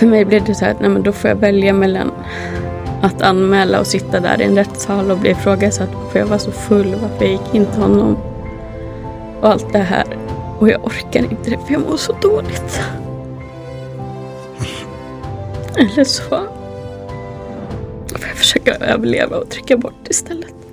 För mig blev det så här att nej, men då får jag välja mellan att anmäla och sitta där i en rättssal och bli ifrågasatt varför jag var så full, varför jag gick in till honom och allt det här. Och jag orkar inte det för jag mår så dåligt. Eller så får jag försöka överleva och trycka bort istället.